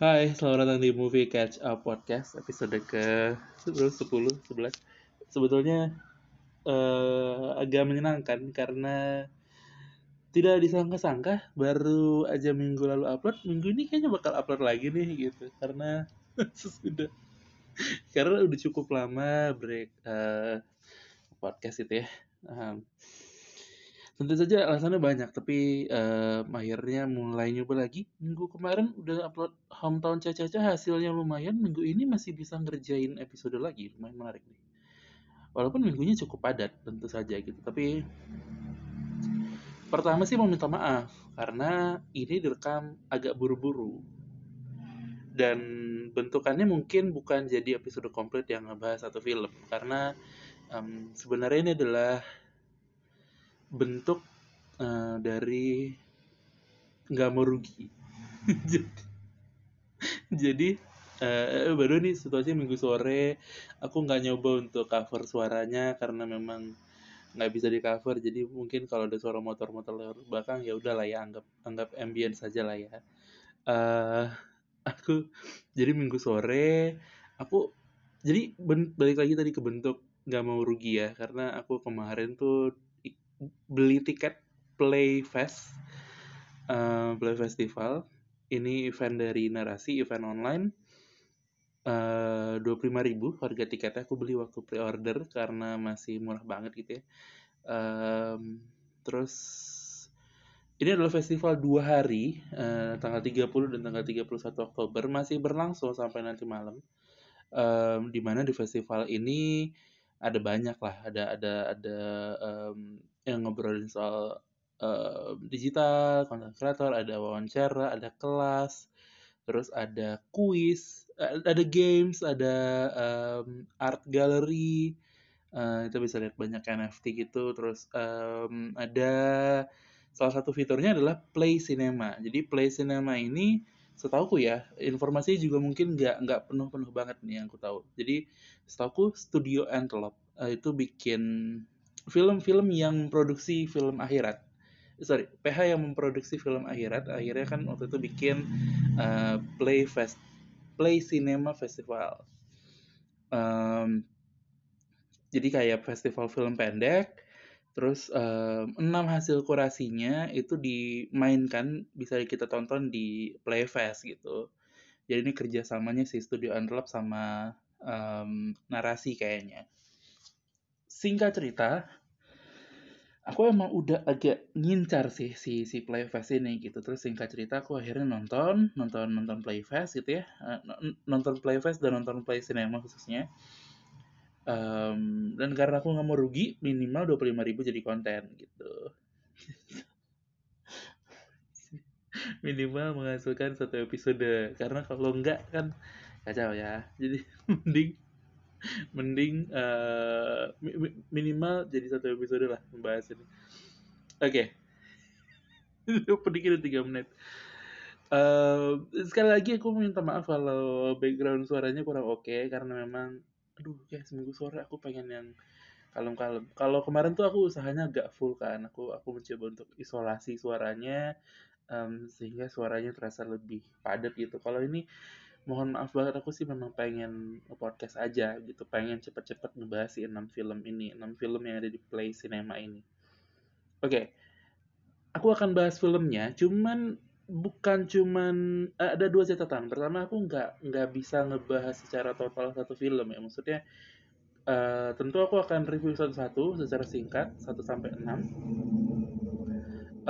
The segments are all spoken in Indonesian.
Hai, selamat datang di Movie Catch Up Podcast episode ke 10, 11. Sebetulnya eh, agak menyenangkan karena tidak disangka-sangka baru aja minggu lalu upload, minggu ini kayaknya bakal upload lagi nih gitu karena sudah karena udah cukup lama break eh, podcast itu ya. Um, tentu saja alasannya banyak, tapi um, akhirnya mulai nyoba lagi. Minggu kemarin udah upload hometown Caca hasilnya lumayan. Minggu ini masih bisa ngerjain episode lagi, lumayan menarik nih. Walaupun minggunya cukup padat tentu saja gitu, tapi pertama sih mau minta maaf karena ini direkam agak buru-buru dan bentukannya mungkin bukan jadi episode komplit yang ngebahas satu film karena um, sebenarnya ini adalah bentuk uh, dari nggak mau rugi jadi jadi uh, baru nih situasi minggu sore aku nggak nyoba untuk cover suaranya karena memang nggak bisa di cover jadi mungkin kalau ada suara motor-motor belakang ya udahlah ya anggap anggap ambient saja lah ya. Uh, aku jadi minggu sore aku jadi balik lagi tadi ke bentuk nggak mau rugi ya karena aku kemarin tuh beli tiket Playfest uh, Play Festival. Ini event dari narasi event online. Dua puluh lima ribu harga tiketnya. Aku beli waktu pre-order karena masih murah banget gitu ya. Um, terus ini adalah festival dua hari uh, tanggal 30 dan tanggal 31 Oktober. Masih berlangsung sampai nanti malam. Um, di mana di festival ini ada banyak lah. Ada ada ada um, yang ngobrolin soal uh, digital, content creator, ada wawancara, ada kelas, terus ada kuis, ada games, ada um, art gallery, uh, itu bisa lihat banyak NFT gitu, terus um, ada salah satu fiturnya adalah play cinema. Jadi play cinema ini setauku ya informasinya juga mungkin nggak nggak penuh-penuh banget nih yang aku tahu. Jadi setauku Studio Antelope uh, itu bikin film-film yang memproduksi film akhirat. Sorry PH yang memproduksi film akhirat akhirnya kan waktu itu bikin uh, play fest play cinema festival. Um, jadi kayak festival film pendek terus um, enam hasil kurasinya itu dimainkan bisa kita tonton di Playfest gitu. Jadi ini kerjasamanya si Studio Antelope sama um, narasi kayaknya. Singkat cerita aku emang udah agak ngincar sih si si Playfest ini gitu. Terus singkat cerita aku akhirnya nonton nonton nonton Playfest gitu ya. Uh, nonton Playfest dan nonton Play Cinema khususnya. Um, dan karena aku nggak mau rugi minimal dua puluh lima ribu jadi konten gitu. Minimal menghasilkan satu episode. Karena kalau enggak kan kacau ya. Jadi mending mending uh, minimal jadi satu episode lah membahas ini. Oke. Okay. pedikit tiga menit. Uh, sekali lagi aku minta maaf kalau background suaranya kurang oke okay, karena memang aduh kayak seminggu sore aku pengen yang kalem-kalem. Kalau kemarin tuh aku usahanya agak full kan aku aku mencoba untuk isolasi suaranya um, sehingga suaranya terasa lebih padat gitu. Kalau ini mohon maaf banget aku sih memang pengen podcast aja gitu. Pengen cepet-cepet ngebahas si enam film ini enam film yang ada di Play Cinema ini. Oke okay. aku akan bahas filmnya cuman bukan cuman eh, ada dua catatan. Pertama aku nggak nggak bisa ngebahas secara total satu film ya. Maksudnya uh, tentu aku akan review satu-satu secara singkat satu sampai enam.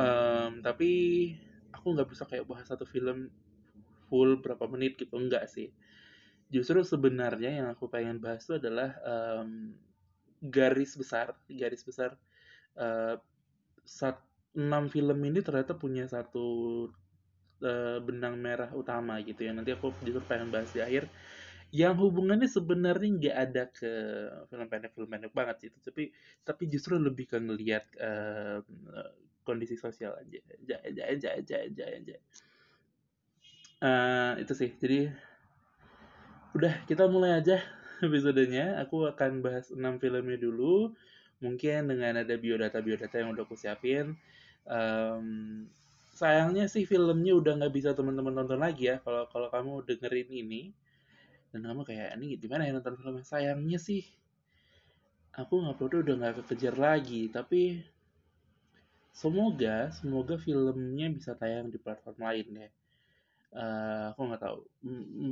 Um, tapi aku nggak bisa kayak bahas satu film full berapa menit gitu enggak sih. Justru sebenarnya yang aku pengen bahas itu adalah um, garis besar garis besar uh, sat, enam film ini ternyata punya satu uh, benang merah utama gitu ya. Nanti aku justru pengen bahas di akhir. Yang hubungannya sebenarnya nggak ada ke film pendek film pendek banget sih tapi tapi justru lebih ke ngelihat uh, kondisi sosial aja. Aja aja aja aja aja, aja uh, itu sih. Jadi udah kita mulai aja episodenya. Aku akan bahas 6 filmnya dulu. Mungkin dengan ada biodata biodata yang udah aku siapin. Um, sayangnya sih filmnya udah nggak bisa teman-teman nonton lagi ya kalau kalau kamu dengerin ini. Dan kamu kayak ini gimana ya nonton filmnya? Sayangnya sih aku nguploadnya udah nggak kekejar lagi. Tapi semoga semoga filmnya bisa tayang di platform lain ya uh, aku nggak tahu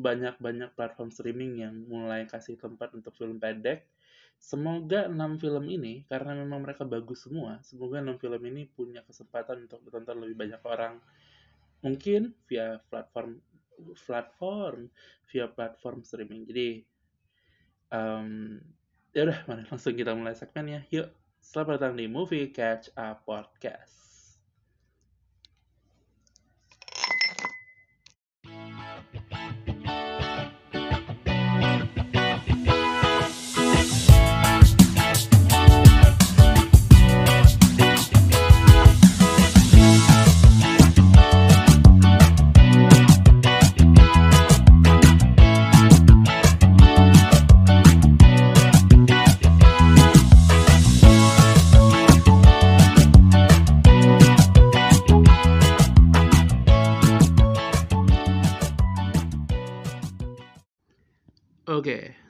banyak banyak platform streaming yang mulai kasih tempat untuk film pendek Semoga enam film ini, karena memang mereka bagus semua, semoga enam film ini punya kesempatan untuk ditonton lebih banyak orang. Mungkin via platform platform via platform streaming. Jadi um, ya udah, mari langsung kita mulai segmennya. Yuk, selamat datang di Movie Catch Up Podcast.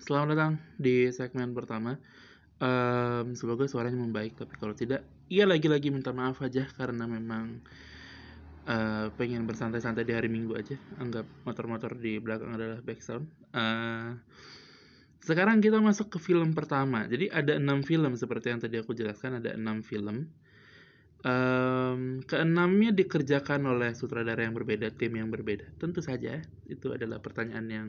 Selamat datang di segmen pertama. Um, semoga suaranya membaik, tapi kalau tidak, iya lagi-lagi minta maaf aja karena memang uh, pengen bersantai-santai di hari Minggu aja. Anggap motor-motor di belakang adalah background. Uh, sekarang kita masuk ke film pertama. Jadi ada enam film seperti yang tadi aku jelaskan, ada enam film. Um, keenamnya dikerjakan oleh sutradara yang berbeda, tim yang berbeda. Tentu saja itu adalah pertanyaan yang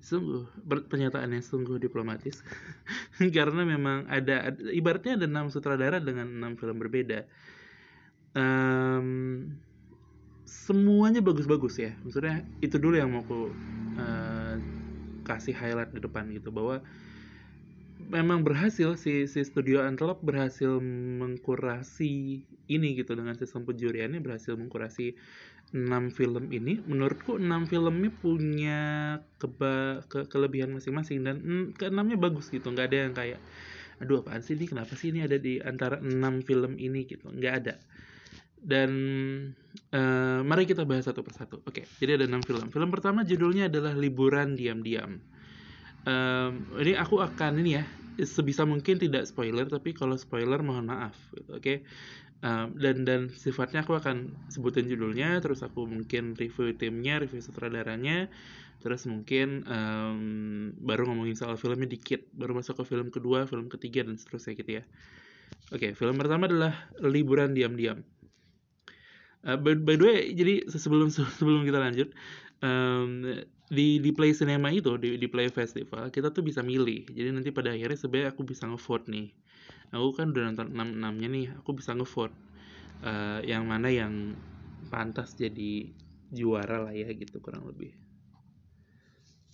sungguh pernyataan yang sungguh diplomatis. Karena memang ada, ibaratnya ada enam sutradara dengan enam film berbeda. Um, semuanya bagus-bagus ya. Maksudnya itu dulu yang mau aku uh, kasih highlight di depan gitu bahwa memang berhasil si si studio Antelope berhasil mengkurasi ini gitu dengan sistem penjuriannya berhasil mengkurasi 6 film ini menurutku 6 filmnya punya keba ke kelebihan masing-masing dan mm, keenamnya bagus gitu. Nggak ada yang kayak aduh apaan sih ini? Kenapa sih ini ada di antara 6 film ini? Gitu. Nggak ada. Dan uh, mari kita bahas satu persatu. Oke jadi ada 6 film. Film pertama judulnya adalah liburan diam-diam. Um, ini aku akan ini ya sebisa mungkin tidak spoiler tapi kalau spoiler mohon maaf gitu, oke? okay? Um, dan dan sifatnya aku akan sebutin judulnya terus aku mungkin review timnya review sutradaranya terus mungkin um, baru ngomongin soal filmnya dikit baru masuk ke film kedua film ketiga dan seterusnya gitu ya. Oke okay, film pertama adalah liburan diam-diam. Uh, by, by the way jadi sebelum sebelum kita lanjut um, di di Play Cinema itu di di Play Festival kita tuh bisa milih. Jadi nanti pada akhirnya sebenarnya aku bisa ngevote nih. Aku kan udah nonton 6 6 nya nih aku bisa ngevote uh, yang mana yang pantas jadi juara lah ya gitu kurang lebih.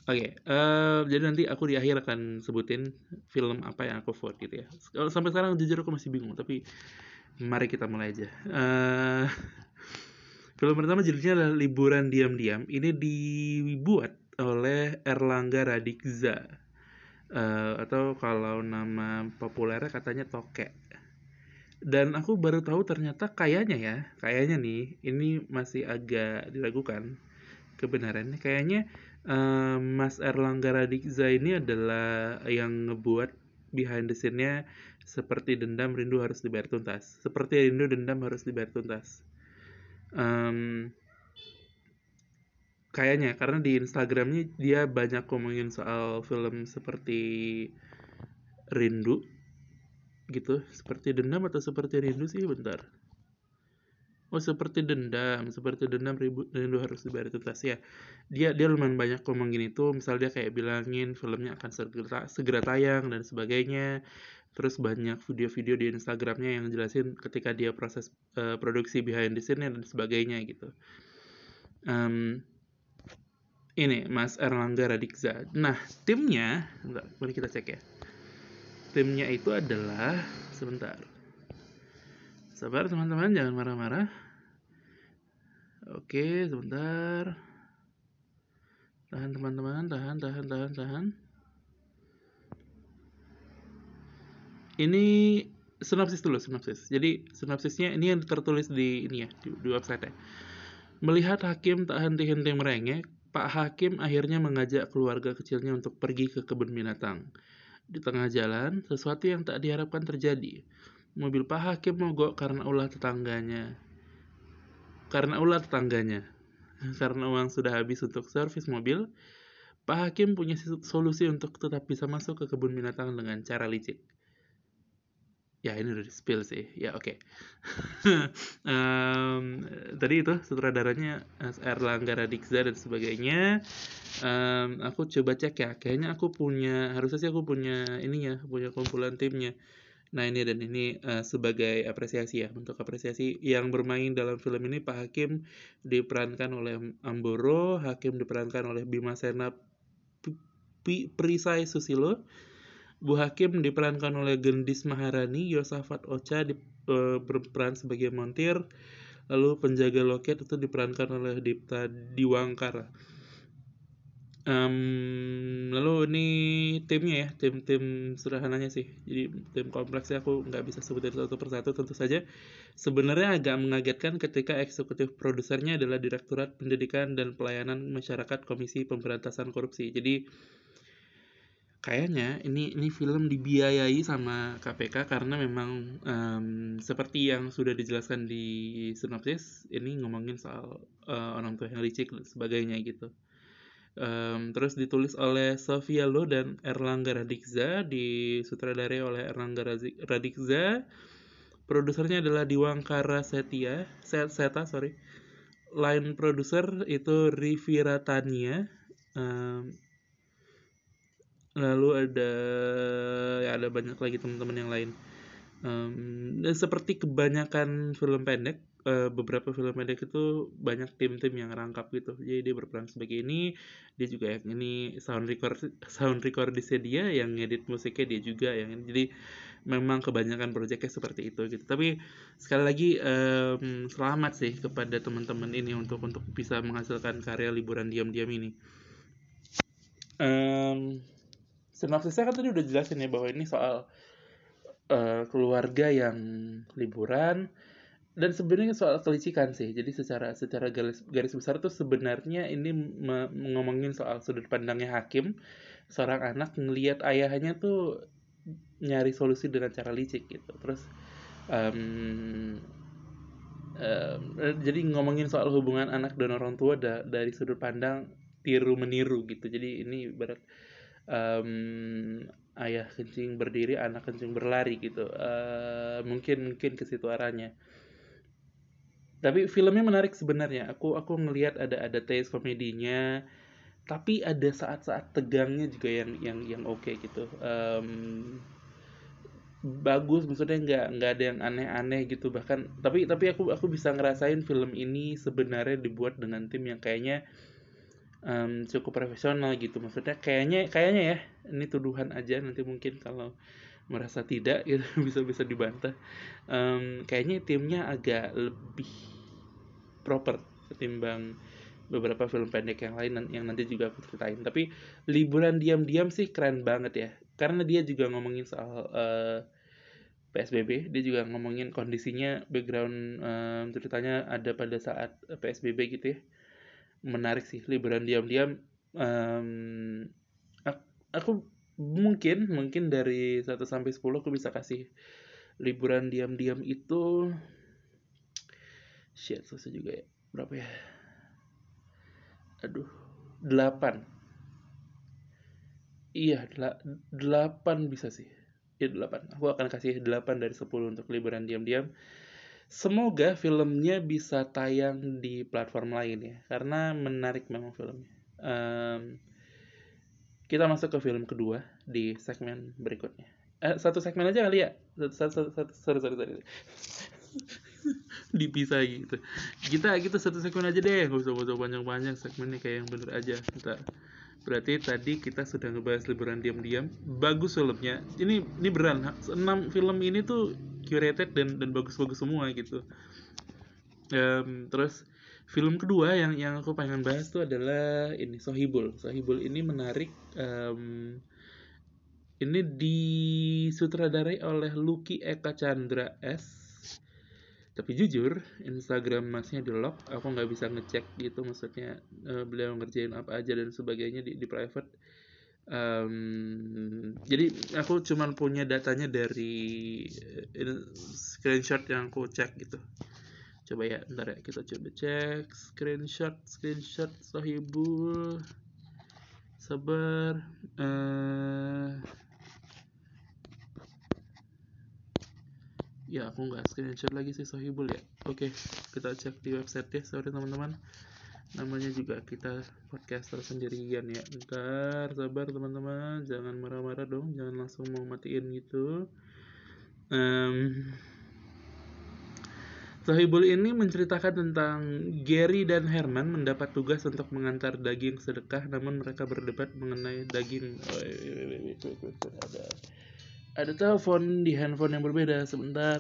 Oke okay, uh, eh, jadi nanti aku di akhir akan sebutin film apa yang aku vote gitu ya. Kalau sampai sekarang jujur aku masih bingung tapi mari kita mulai aja. Uh, film pertama judulnya adalah liburan diam-diam. Ini dibuat oleh Erlangga Radikza. Uh, atau kalau nama populernya katanya tokek dan aku baru tahu ternyata kayaknya ya kayaknya nih ini masih agak diragukan kebenarannya. Kayaknya uh, Mas Erlangga Radikza ini adalah yang ngebuat behind the scene-nya seperti dendam rindu harus dibayar tuntas. Seperti rindu dendam harus dibayar tuntas um, kayaknya karena di Instagramnya dia banyak ngomongin soal film seperti rindu gitu. Seperti dendam atau seperti rindu sih bentar. Oh seperti dendam seperti dendam rindu, rindu harus dibayar tuntas ya. Dia dia lumayan banyak ngomongin itu. Misal dia kayak bilangin filmnya akan segera segera tayang dan sebagainya terus banyak video-video di Instagramnya yang jelasin ketika dia proses uh, produksi behind the scene dan sebagainya gitu um, ini Mas Erlangga Radikza. Nah, timnya, enggak, mari kita cek ya. Timnya itu adalah sebentar. Sabar teman-teman, jangan marah-marah. Oke, sebentar. Tahan teman-teman, tahan, tahan, tahan, tahan. Ini sinopsis dulu sinopsis jadi sinopsisnya ini yang tertulis di ini ya di, di website ya melihat hakim tak henti-henti merengek Pak Hakim akhirnya mengajak keluarga kecilnya untuk pergi ke kebun binatang. Di tengah jalan, sesuatu yang tak diharapkan terjadi. Mobil Pak Hakim mogok karena ulah tetangganya. Karena ulah tetangganya. Karena uang sudah habis untuk servis mobil, Pak Hakim punya solusi untuk tetap bisa masuk ke kebun binatang dengan cara licik ya ini udah di spill sih. Ya oke. Okay. um, tadi itu sutradaranya Erlangga Radikza dan sebagainya. Um, aku coba cek ya. Kayaknya aku punya harusnya sih aku punya ini ya punya kumpulan timnya. Nah ini dan ini uh, sebagai apresiasi ya. Untuk apresiasi yang bermain dalam film ini Pak Hakim diperankan oleh Amboro Hakim diperankan oleh Bima Sena Prisai Susilo Bu Hakim diperankan oleh Gendis Maharani, Yosafat Ocha di, e, berperan sebagai montir, lalu penjaga loket itu diperankan oleh Dipta Diwangkara. Um, lalu ini timnya ya, tim-tim sederhananya sih. Jadi tim kompleksnya aku nggak bisa sebutin satu persatu tentu saja. Sebenarnya agak mengagetkan ketika eksekutif produsernya adalah Direktorat Pendidikan dan Pelayanan Masyarakat Komisi Pemberantasan Korupsi. Jadi kayaknya ini ini film dibiayai sama KPK karena memang um, seperti yang sudah dijelaskan di sinopsis ini ngomongin soal uh, orang tua yang licik dan sebagainya gitu. Um, terus ditulis oleh Sofia Lo dan Erlangga Radikza, disutradarai oleh Erlangga Radikza. Produsernya adalah Diwangkara Setia, Seta, sorry. Line produser itu Rivi Ratania. Um, lalu ada ya ada banyak lagi teman-teman yang lain. Um, dan seperti kebanyakan film pendek uh, beberapa film pendek itu banyak tim-tim yang rangkap gitu. Jadi dia berperan sebagai ini dia juga yang ini sound record sound recordisnya dia yang ngedit musiknya dia juga yang jadi memang kebanyakan proyeknya seperti itu gitu. Tapi sekali lagi um, selamat sih kepada teman-teman ini untuk untuk bisa menghasilkan karya liburan diam-diam ini. Um, sinopsisnya kan tadi udah jelasin ya bahwa ini soal uh, keluarga yang liburan dan sebenarnya soal kelicikan sih. Jadi secara secara garis garis besar tuh sebenarnya ini ngomongin soal sudut pandangnya hakim. Seorang anak ngelihat ayahnya tuh nyari solusi dengan cara licik gitu. Terus um, um, jadi ngomongin soal hubungan anak dan orang tua da dari sudut pandang tiru meniru gitu. Jadi ini berat um, ayah kencing berdiri anak kencing berlari gitu. Uh, mungkin mungkin ke situ arahnya. Tapi filmnya menarik sebenarnya. Aku aku ngelihat ada ada taste komedinya. Tapi ada saat-saat tegangnya juga yang yang yang oke okay gitu. Um, bagus maksudnya nggak nggak ada yang aneh-aneh gitu. Bahkan tapi tapi aku aku bisa ngerasain film ini sebenarnya dibuat dengan tim yang kayaknya um, cukup profesional gitu. Maksudnya kayaknya kayaknya ya ini tuduhan aja nanti mungkin kalau merasa tidak gitu bisa bisa dibantah. Um, kayaknya timnya agak lebih proper ketimbang beberapa film pendek yang lain yang nanti juga aku ceritain. Tapi liburan diam-diam sih keren banget ya. Karena dia juga ngomongin soal uh, eh, PSBB dia juga ngomongin kondisinya background um, ceritanya ada pada saat PSBB gitu ya menarik sih liburan diam-diam. Um, aku, mungkin mungkin dari 1 sampai 10 aku bisa kasih liburan diam-diam itu. Shit susah juga ya. Berapa ya? Aduh 8 iya 8 bisa sih. Ya 8 aku akan kasih 8 dari 10 untuk liburan diam-diam Semoga filmnya bisa tayang di platform lain ya, karena menarik memang filmnya. Um, kita masuk ke film kedua di segmen berikutnya. Eh, satu segmen aja kali ya. Satu, satu, satu, sorry, sorry, sorry. Dipisah gitu. Kita kita satu segmen aja deh, nggak usah usah panjang-panjang segmennya kayak yang bener aja. Kita berarti tadi kita sudah ngebahas liburan diam-diam. Bagus filmnya. Ini ini beran. Enam film ini tuh curated dan dan bagus-bagus semua gitu. Um, terus film kedua yang yang aku pengen bahas tuh adalah ini Sohibul. Sohibul ini menarik um, ini disutradarai oleh Lucky Eka Chandra S. Tapi jujur Instagram masnya di lock. Aku nggak bisa ngecek gitu maksudnya uh, beliau ngerjain apa aja dan sebagainya di, di private um, jadi aku cuman punya datanya dari uh, screenshot yang aku cek gitu. Coba ya ntar ya kita coba cek. Screenshot screenshot sohibul sabar uh, ya aku nggak screenshot lagi sih Sohibul ya. Oke kita cek di website ya. Sorry teman-teman namanya juga kita podcaster sendirian ya. Ntar sabar teman-teman. Jangan marah-marah dong. Jangan langsung mau matiin gitu. Um, Sohibul ini menceritakan tentang Gary dan Herman mendapat tugas untuk mengantar daging sedekah namun mereka berdebat mengenai daging. Oh, ada ada telepon di handphone yang berbeda. Sebentar.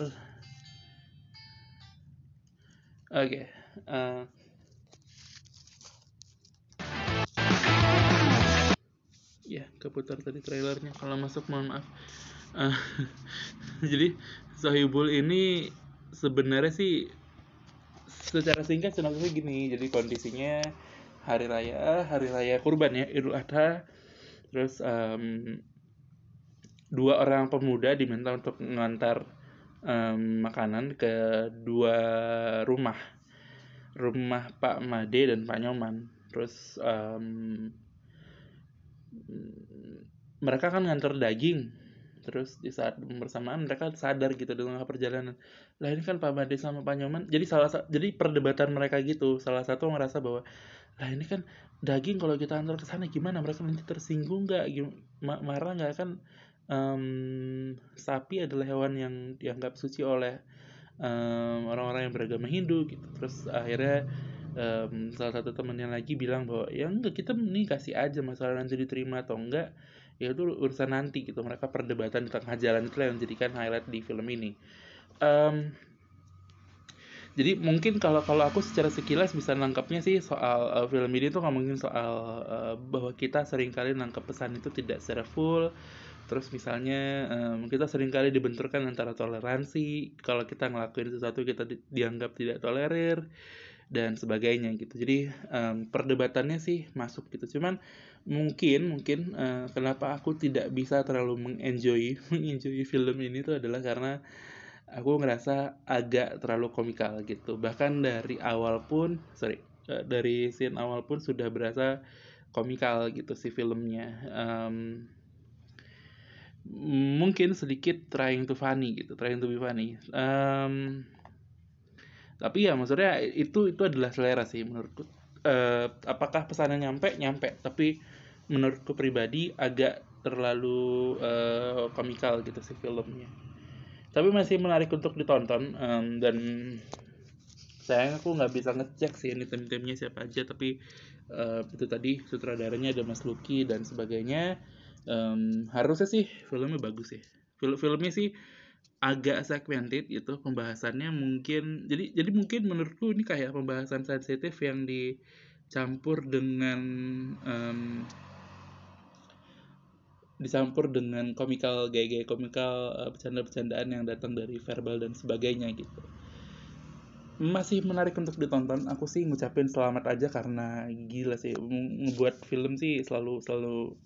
Oke okay. uh, ya keputar tadi trailernya. Kalau masuk mohon maaf. Uh, jadi Sohibul ini sebenarnya sih secara singkat sinopsisnya gini. Jadi kondisinya hari raya hari raya kurban ya idul adha. Terus um, dua orang pemuda diminta untuk mengantar um, makanan ke dua rumah. Rumah Pak Made dan Pak Nyoman. Terus um, mereka kan ngantar daging. Terus di saat bersamaan mereka sadar gitu di tengah perjalanan. Lah ini kan Pak Made sama Pak Nyoman. Jadi salah jadi perdebatan mereka gitu. Salah satu merasa bahwa lah ini kan daging kalau kita antar ke sana gimana? Mereka nanti tersinggung nggak? Marah nggak? Kan um, sapi adalah hewan yang dianggap suci oleh orang orang-orang yang beragama Hindu gitu. Terus akhirnya um, salah satu temennya lagi bilang bahwa ya enggak kita nih kasih aja masalah nanti diterima atau enggak ya itu urusan nanti gitu. Mereka perdebatan di tengah jalan itu yang menjadikan highlight di film ini. Um, jadi mungkin kalau kalau aku secara sekilas bisa nangkapnya sih soal uh, film ini tuh ngomongin soal uh, bahwa kita sering kali nangkap pesan itu tidak secara full. Terus misalnya um, kita sering kali dibenturkan antara toleransi kalau kita ngelakuin sesuatu kita di, dianggap tidak tolerir dan sebagainya gitu. Jadi um, perdebatannya sih masuk gitu. Cuman mungkin mungkin uh, kenapa aku tidak bisa terlalu mengenjoy mengenjoy film ini tuh adalah karena aku ngerasa agak terlalu komikal gitu. Bahkan dari awal pun sorry uh, dari scene awal pun sudah berasa komikal gitu si filmnya. Um, mungkin sedikit trying to funny gitu trying to be funny. Um, tapi ya maksudnya itu itu adalah selera sih menurutku. Uh, apakah pesannya nyampe? Nyampe. Tapi menurutku pribadi agak terlalu uh, komikal gitu sih filmnya. Tapi masih menarik untuk ditonton um, dan sayang aku nggak bisa ngecek sih ini tim-timnya siapa aja. Tapi uh, itu tadi sutradaranya ada Mas Lucky dan sebagainya. Um, harusnya sih filmnya bagus ya film filmnya sih agak segmented gitu pembahasannya mungkin jadi jadi mungkin menurutku ini kayak pembahasan sensitif yang dicampur dengan um, dicampur dengan komikal gaya-gaya komikal uh, bercanda-bercandaan yang datang dari verbal dan sebagainya gitu. Masih menarik untuk ditonton aku sih ngucapin selamat aja karena gila sih ngebuat film sih selalu selalu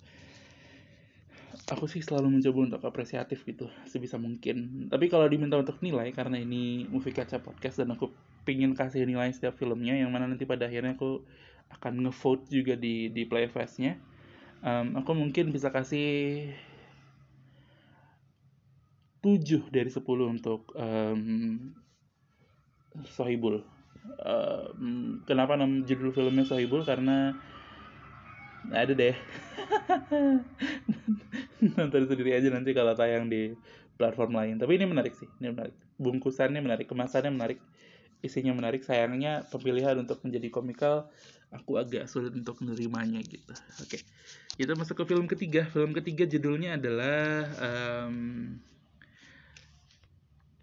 aku sih selalu mencoba untuk apresiatif gitu sebisa mungkin. Tapi kalau diminta untuk nilai karena ini movie kaca podcast dan aku pingin kasih nilai setiap filmnya yang mana nanti pada akhirnya aku akan ngevote juga di di playfestnya um, aku mungkin bisa kasih 7 dari 10 untuk um, Sohibul. Um, kenapa nama judul filmnya Sohibul? Karena ada deh. Nonton sendiri aja nanti kalau tayang di platform lain. Tapi ini menarik sih ini menarik. Bungkusannya menarik kemasannya menarik isinya menarik sayangnya pemilihan untuk menjadi komikal aku agak sulit untuk menerimanya gitu. Oke kita masuk ke film ketiga. Film ketiga judulnya adalah um,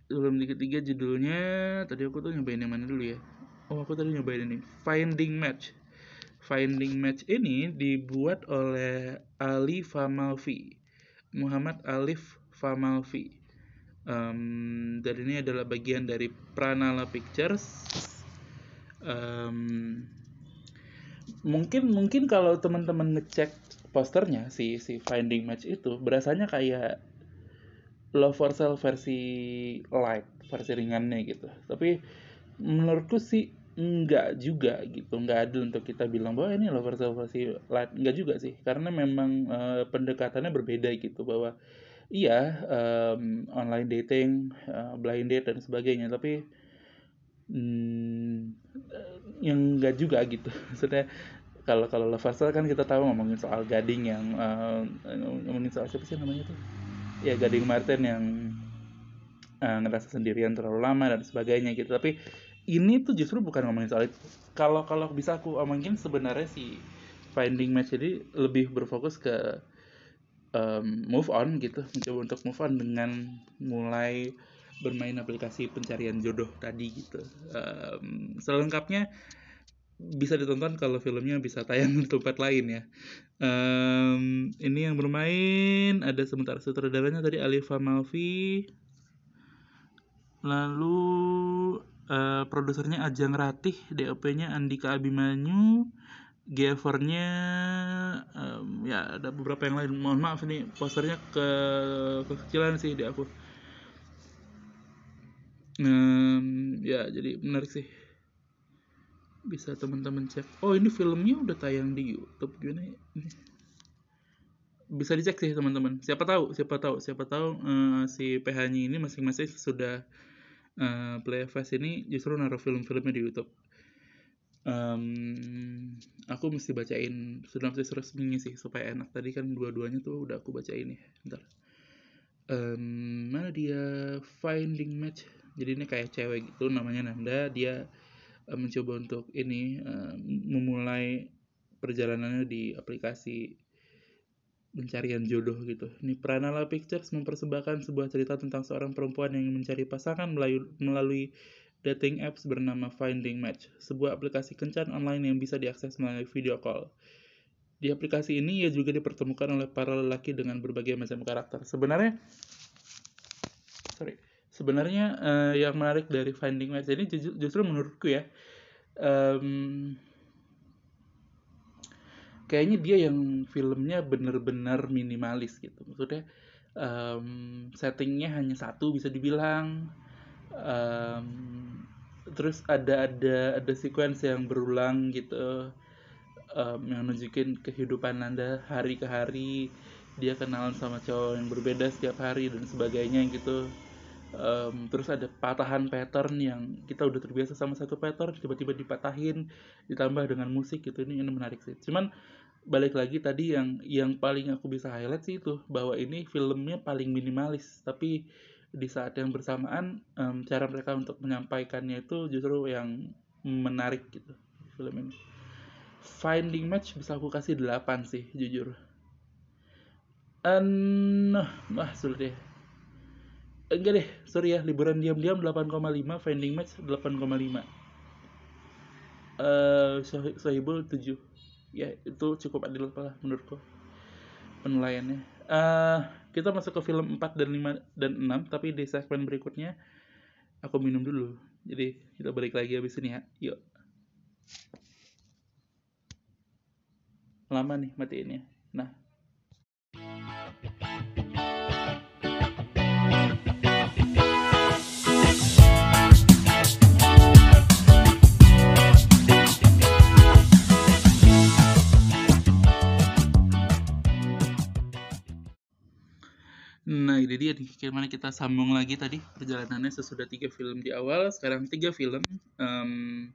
film ketiga judulnya tadi aku tuh nyobain yang mana dulu ya? Oh aku tadi nyobain ini. Finding Match Finding Match ini dibuat oleh Ali Famalfi. Muhammad Alif Famalfi um, dan ini adalah bagian dari Pranala Pictures um, mungkin mungkin kalau teman-teman ngecek posternya si si Finding Match itu berasanya kayak Love for Sale versi light versi ringannya gitu tapi menurutku sih enggak juga gitu enggak adil untuk kita bilang bahwa ini Sale versi light. Enggak juga sih karena memang uh, pendekatannya berbeda gitu bahwa iya um, online dating uh, blind date dan sebagainya tapi hmm, yang enggak juga gitu. Maksudnya kalau kalau Sale kan kita tahu ngomongin soal gading yang uh, ngomongin soal siapa sih namanya tuh? Ya Gading Martin yang uh, ngerasa sendirian terlalu lama dan sebagainya gitu. Tapi ini tuh justru bukan ngomongin soal itu. Kalau kalau bisa aku omongin sebenarnya si finding match jadi lebih berfokus ke um, move on gitu. Mencoba untuk move on dengan mulai bermain aplikasi pencarian jodoh tadi gitu. Um, selengkapnya bisa ditonton kalau filmnya bisa tayang di tempat lain ya. Um, ini yang bermain ada sementara sutradaranya tadi Alifa Malvi, lalu uh, produsernya Ajang Ratih, DOP-nya Andika Abimanyu, Givernya um, ya ada beberapa yang lain. Mohon maaf ini posternya ke kekecilan sih di aku. Um, ya jadi menarik sih bisa teman-teman cek oh ini filmnya udah tayang di YouTube gimana ya bisa dicek sih teman-teman siapa tahu siapa tahu siapa tahu uh, si PH-nya ini masing-masing sudah uh, play fast ini justru naruh film-filmnya di YouTube. Um, aku mesti bacain sinopsis resminya sih supaya enak. Tadi kan dua-duanya tuh udah aku bacain ya ntar um, mana dia? Finding match. Jadi ini kayak cewek gitu namanya Nanda. Dia uh, mencoba untuk ini uh, memulai perjalanannya di aplikasi pencarian jodoh gitu. Ini Pranala Pictures mempersembahkan sebuah cerita tentang seorang perempuan yang mencari pasangan melalui, dating apps bernama Finding Match, sebuah aplikasi kencan online yang bisa diakses melalui video call. Di aplikasi ini ia juga dipertemukan oleh para lelaki dengan berbagai macam karakter. Sebenarnya sorry, sebenarnya uh, yang menarik dari Finding Match ini justru, justru menurutku ya um, kayaknya dia yang filmnya bener-bener minimalis gitu. Maksudnya um, settingnya hanya satu bisa dibilang. Um, terus ada ada ada sequence yang berulang gitu um, yang nunjukin kehidupan anda hari ke hari. Dia kenalan sama cowok yang berbeda setiap hari dan sebagainya gitu. Um, terus ada patahan pattern yang kita udah terbiasa sama satu pattern tiba-tiba dipatahin ditambah dengan musik gitu. Ini ini menarik sih. Cuman balik lagi tadi yang yang paling aku bisa highlight sih itu bahwa ini filmnya paling minimalis. Tapi di saat yang bersamaan um, cara mereka untuk menyampaikannya itu justru yang menarik gitu film ini. Finding Match bisa aku kasih 8 sih jujur. Um, nah, sulit deh enggak deh sorry ya liburan diam-diam 8,5 Finding Match 8,5 uh, Sohibul 7 ya itu cukup adil lah menurutku penilaiannya. Uh, kita masuk ke film 4 dan 5 dan 6 tapi di segmen berikutnya aku minum dulu. Jadi kita balik lagi habis ini ya. Yuk. Lama nih matiin ya. Nah Nah, ini dia nih, gimana kita sambung lagi tadi perjalanannya sesudah tiga film di awal, sekarang tiga film um,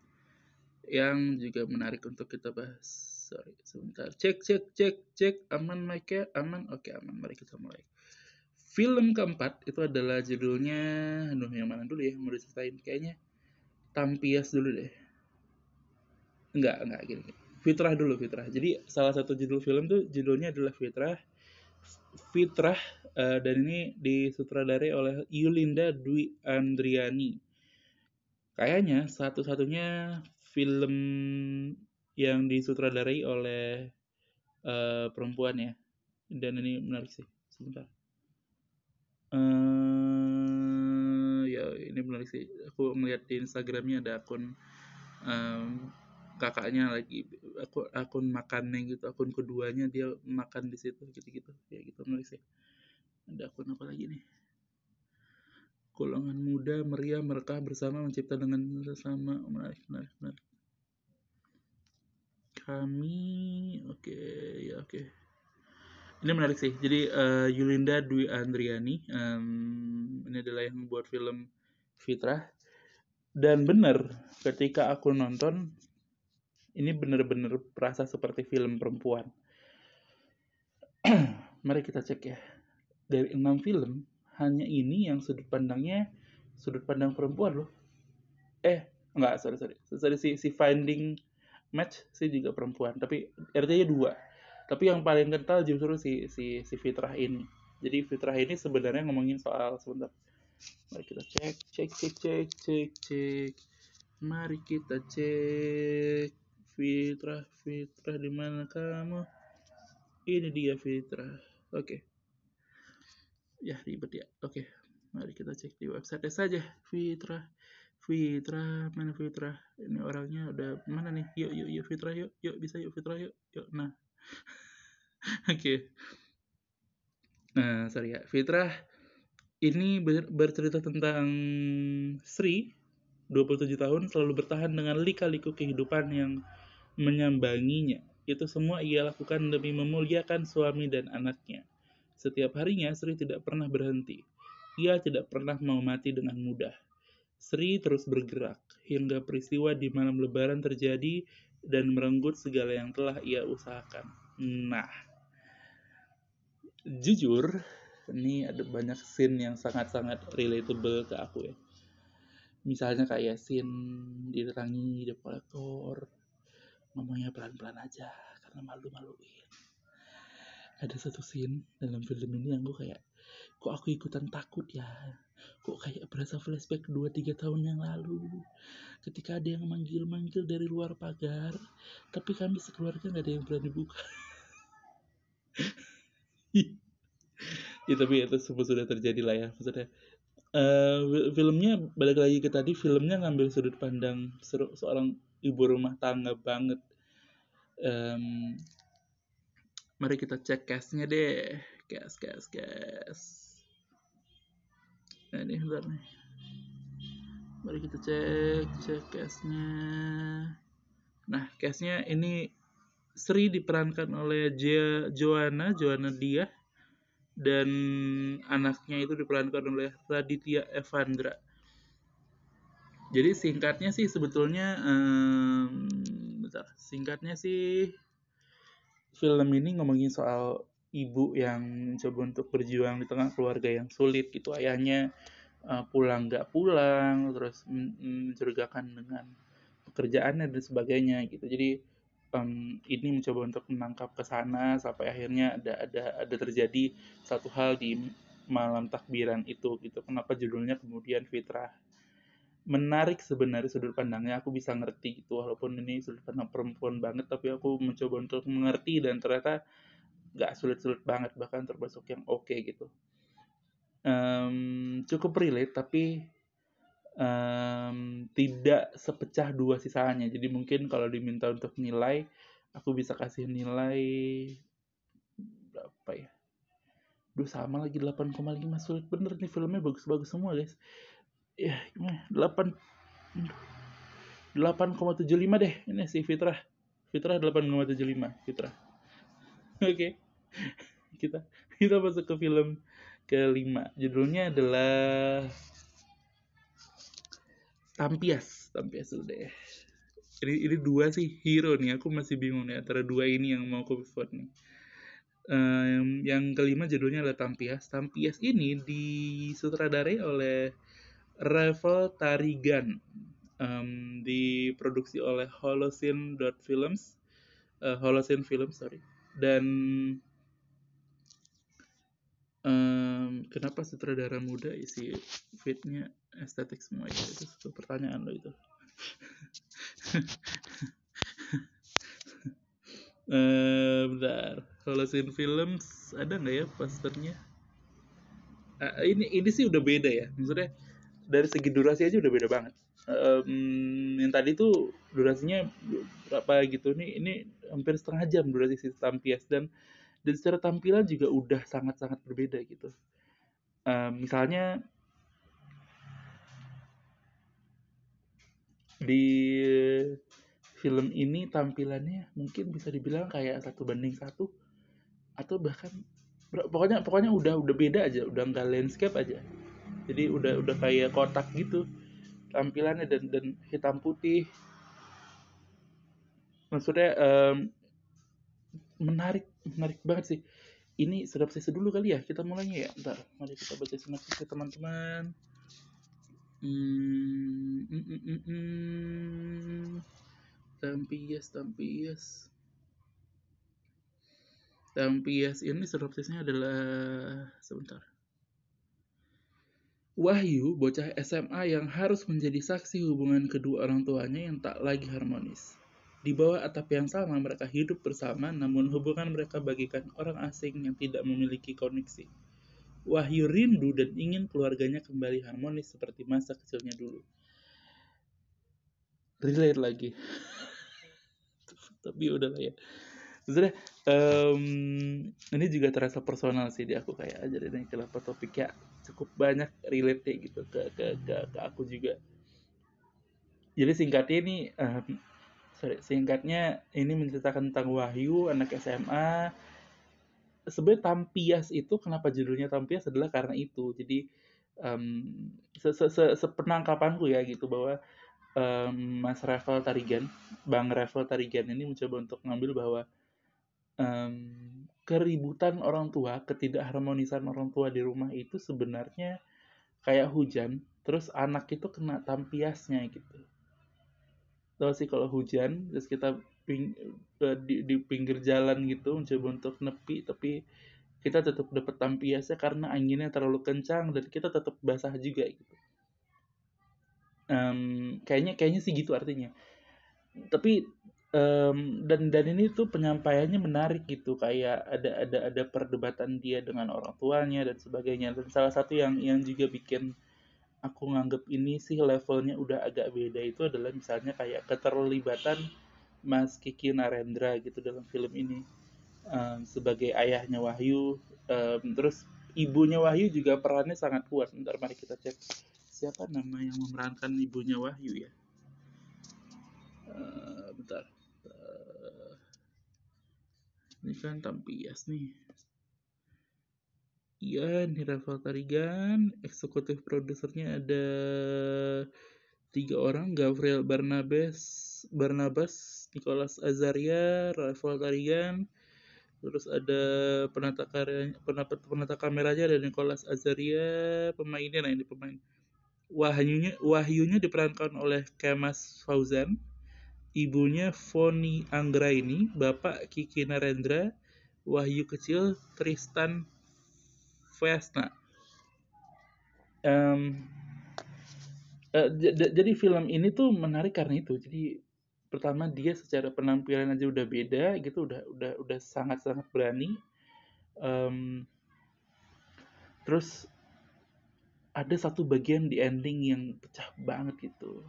yang juga menarik untuk kita bahas. Sorry, sebentar. Cek, cek, cek, cek. Aman mic-nya? Aman? Oke, aman. Mari kita mulai. Film keempat itu adalah judulnya, aduh yang mana dulu ya, mau diceritain kayaknya Tampias dulu deh. Enggak, enggak gini. Fitrah dulu, Fitrah. Jadi salah satu judul film tuh judulnya adalah Fitrah Fitrah uh, dan ini disutradarai oleh Yulinda Dwi Andriani. Kayaknya satu-satunya film yang disutradarai oleh uh, perempuan ya. Dan ini menarik sih. sebentar uh, ya ini menarik sih aku melihat di Instagramnya ada akun um, kakaknya lagi aku akun makannya gitu akun keduanya dia makan di situ gitu-gitu. Ya gitu menarik sih. Ada akun apa lagi nih? Golongan muda meriah mereka bersama mencipta dengan sesama. Menarik menarik menarik. Kami oke okay, ya oke. Okay. ini menarik sih. Jadi uh, Yulinda Dwi Andriani um, ini adalah yang membuat film Fitrah. Dan benar ketika aku nonton ini benar-benar perasa seperti film perempuan. Mari kita cek ya. Dari enam film hanya ini yang sudut pandangnya sudut pandang perempuan loh. Eh enggak sorry sorry. Sorry si si finding match sih juga perempuan. Tapi artinya dua. Tapi yang paling kental justru si si si fitrah ini. Jadi fitrah ini sebenarnya ngomongin soal sebentar. Mari kita cek cek cek cek cek cek. Mari kita cek fitrah fitrah di mana kamu? Ini dia fitrah. Oke. Okay ya ribet ya. Oke mari kita cek di website saja. Fitra Fitra mana Fitra ini orangnya udah mana nih? Yuk yuk yuk Fitra yuk. Yuk bisa yuk Fitra yuk. Yuk nah. Oke. Okay. nah sorry ya. Fitra ini ber bercerita tentang Sri 27 tahun selalu bertahan dengan lika-liku kehidupan yang menyambanginya. Itu semua ia lakukan demi memuliakan suami dan anaknya. Setiap harinya Sri tidak pernah berhenti. Ia tidak pernah mau mati dengan mudah. Sri terus bergerak hingga peristiwa di malam lebaran terjadi dan merenggut segala yang telah ia usahakan. Nah, jujur, ini ada banyak scene yang sangat-sangat relatable ke aku ya. Misalnya kayak scene didatangi di kolektor, ngomongnya pelan-pelan aja karena malu-maluin. Ada satu scene dalam film ini yang gue kayak kok aku ikutan takut ya? Kok kayak berasa flashback 2-3 tahun yang lalu? Ketika ada yang manggil-manggil dari luar pagar tapi kami sekeluarga nggak ada yang berani buka. Ya tapi itu semua sudah terjadi lah ya maksudnya uh, filmnya balik lagi ke tadi filmnya ngambil sudut pandang seorang ibu rumah tangga banget um, Mari kita cek cashnya deh. Cash, cash, cash. Nah ini bentar nih. Mari kita cek, cek cashnya. Nah, cashnya ini Sri diperankan oleh Jia, Joanna, Joanna Dia, dan anaknya itu diperankan oleh Raditya Evandra. Jadi singkatnya sih sebetulnya, um, bentar, singkatnya sih film ini ngomongin soal ibu yang mencoba untuk berjuang di tengah keluarga yang sulit gitu. Ayahnya uh, pulang nggak pulang terus mencurigakan dengan pekerjaannya dan sebagainya gitu. Jadi um, ini mencoba untuk menangkap ke sana sampai akhirnya ada ada ada terjadi satu hal di malam takbiran itu gitu. Kenapa judulnya kemudian fitrah menarik sebenarnya sudut pandangnya. Aku bisa ngerti gitu walaupun ini sudut pandang perempuan banget tapi aku mencoba untuk mengerti dan ternyata nggak sulit-sulit banget bahkan termasuk yang oke okay, gitu. Um, cukup relate tapi um, tidak sepecah dua sisanya. Jadi mungkin kalau diminta untuk nilai aku bisa kasih nilai berapa ya? Duh sama lagi 8,5 sulit bener nih filmnya bagus-bagus semua guys ya delapan delapan koma tujuh lima deh ini si Fitrah. Fitrah delapan koma tujuh lima Fitrah. Oke. Okay. kita kita masuk ke film kelima. Judulnya adalah Tampias. Tampias dulu deh. Ini ini dua sih hero nih. Aku masih bingung nih antara dua ini yang mau aku vote nih. Um, yang kelima judulnya adalah Tampias. Tampias ini disutradarai oleh Revel Tarigan um, diproduksi oleh Holocene Films uh, Holocene Films sorry. Dan um, kenapa sutradara muda isi fitnya estetik semua itu itu pertanyaan lo itu. Uh, bentar. Holocene Films ada nggak ya posternya? Uh, ini ini sih udah beda ya. Maksudnya dari segi durasi aja udah beda banget. Um, yang tadi tuh durasinya berapa gitu nih ini hampir setengah jam durasi si Tampias dan dan secara tampilan juga udah sangat-sangat berbeda gitu. Um, misalnya di film ini tampilannya mungkin bisa dibilang kayak satu banding satu atau bahkan pokoknya pokoknya udah udah beda aja udah nggak landscape aja jadi udah udah kayak kotak gitu tampilannya dan dan hitam putih maksudnya um, menarik menarik banget sih ini sinopsis dulu kali ya kita mulainya ya ntar mari kita baca sinopsis teman-teman Hmm, mm, mm, mm, mm. Tampias, Tampias. Tampias ini sinopsisnya adalah sebentar. Wahyu, bocah SMA yang harus menjadi saksi hubungan kedua orang tuanya yang tak lagi harmonis. Di bawah atap yang sama mereka hidup bersama namun hubungan mereka bagikan orang asing yang tidak memiliki koneksi. Wahyu rindu dan ingin keluarganya kembali harmonis seperti masa kecilnya dulu. Relate lagi. Tapi udah lah ya. Sebenernya um, ini juga terasa personal sih di aku kayak aja ini kenapa topiknya cukup banyak relate gitu ke ke ke, ke aku juga. Jadi singkatnya ini um, sorry, singkatnya ini menceritakan tentang Wahyu anak SMA sebenarnya Tampias itu kenapa judulnya Tampias adalah karena itu. Jadi um, se -se -se sepenangkapanku ya gitu bahwa um, Mas Revel Tarigan, Bang Revel Tarigan ini mencoba untuk mengambil bahwa um, keributan orang tua, ketidakharmonisan orang tua di rumah itu sebenarnya kayak hujan, terus anak itu kena tampiasnya gitu. Tahu sih kalau hujan, terus kita ping, uh, di, di pinggir jalan gitu mencoba untuk nepi tapi kita tetap dapat tampiasnya karena anginnya terlalu kencang dan kita tetap basah juga gitu um, kayaknya kayaknya sih gitu artinya tapi um, dan dan ini tuh penyampaiannya menarik gitu kayak ada ada ada perdebatan dia dengan orang tuanya dan sebagainya. Dan salah satu yang yang juga bikin aku nganggep ini sih levelnya udah agak beda itu adalah misalnya kayak keterlibatan Mas Kiki Narendra gitu dalam film ini. Um, sebagai ayahnya Wahyu um, terus ibunya Wahyu juga perannya sangat kuat. Ntar mari kita cek siapa nama yang memerankan ibunya Wahyu ya. Uh, bentar ini kan Tampias nih Iya, ini Rafael Tarigan, eksekutif produsernya ada tiga orang, Gabriel Barnabas, Barnabas, Nicholas Azaria, Rafael Tarigan, terus ada penata karya penata, penata kameranya ada Nicholas Azaria, pemainnya nah ini pemain. Wahyunya Wahyunya diperankan oleh Kemas Fauzan, ibunya Foni Anggraini, bapak Kiki Narendra, Wahyu kecil Tristan Vesna. Um, uh, jadi film ini tuh menarik karena itu. Jadi pertama dia secara penampilan aja udah beda gitu udah udah udah sangat sangat berani um, terus ada satu bagian di ending yang pecah banget gitu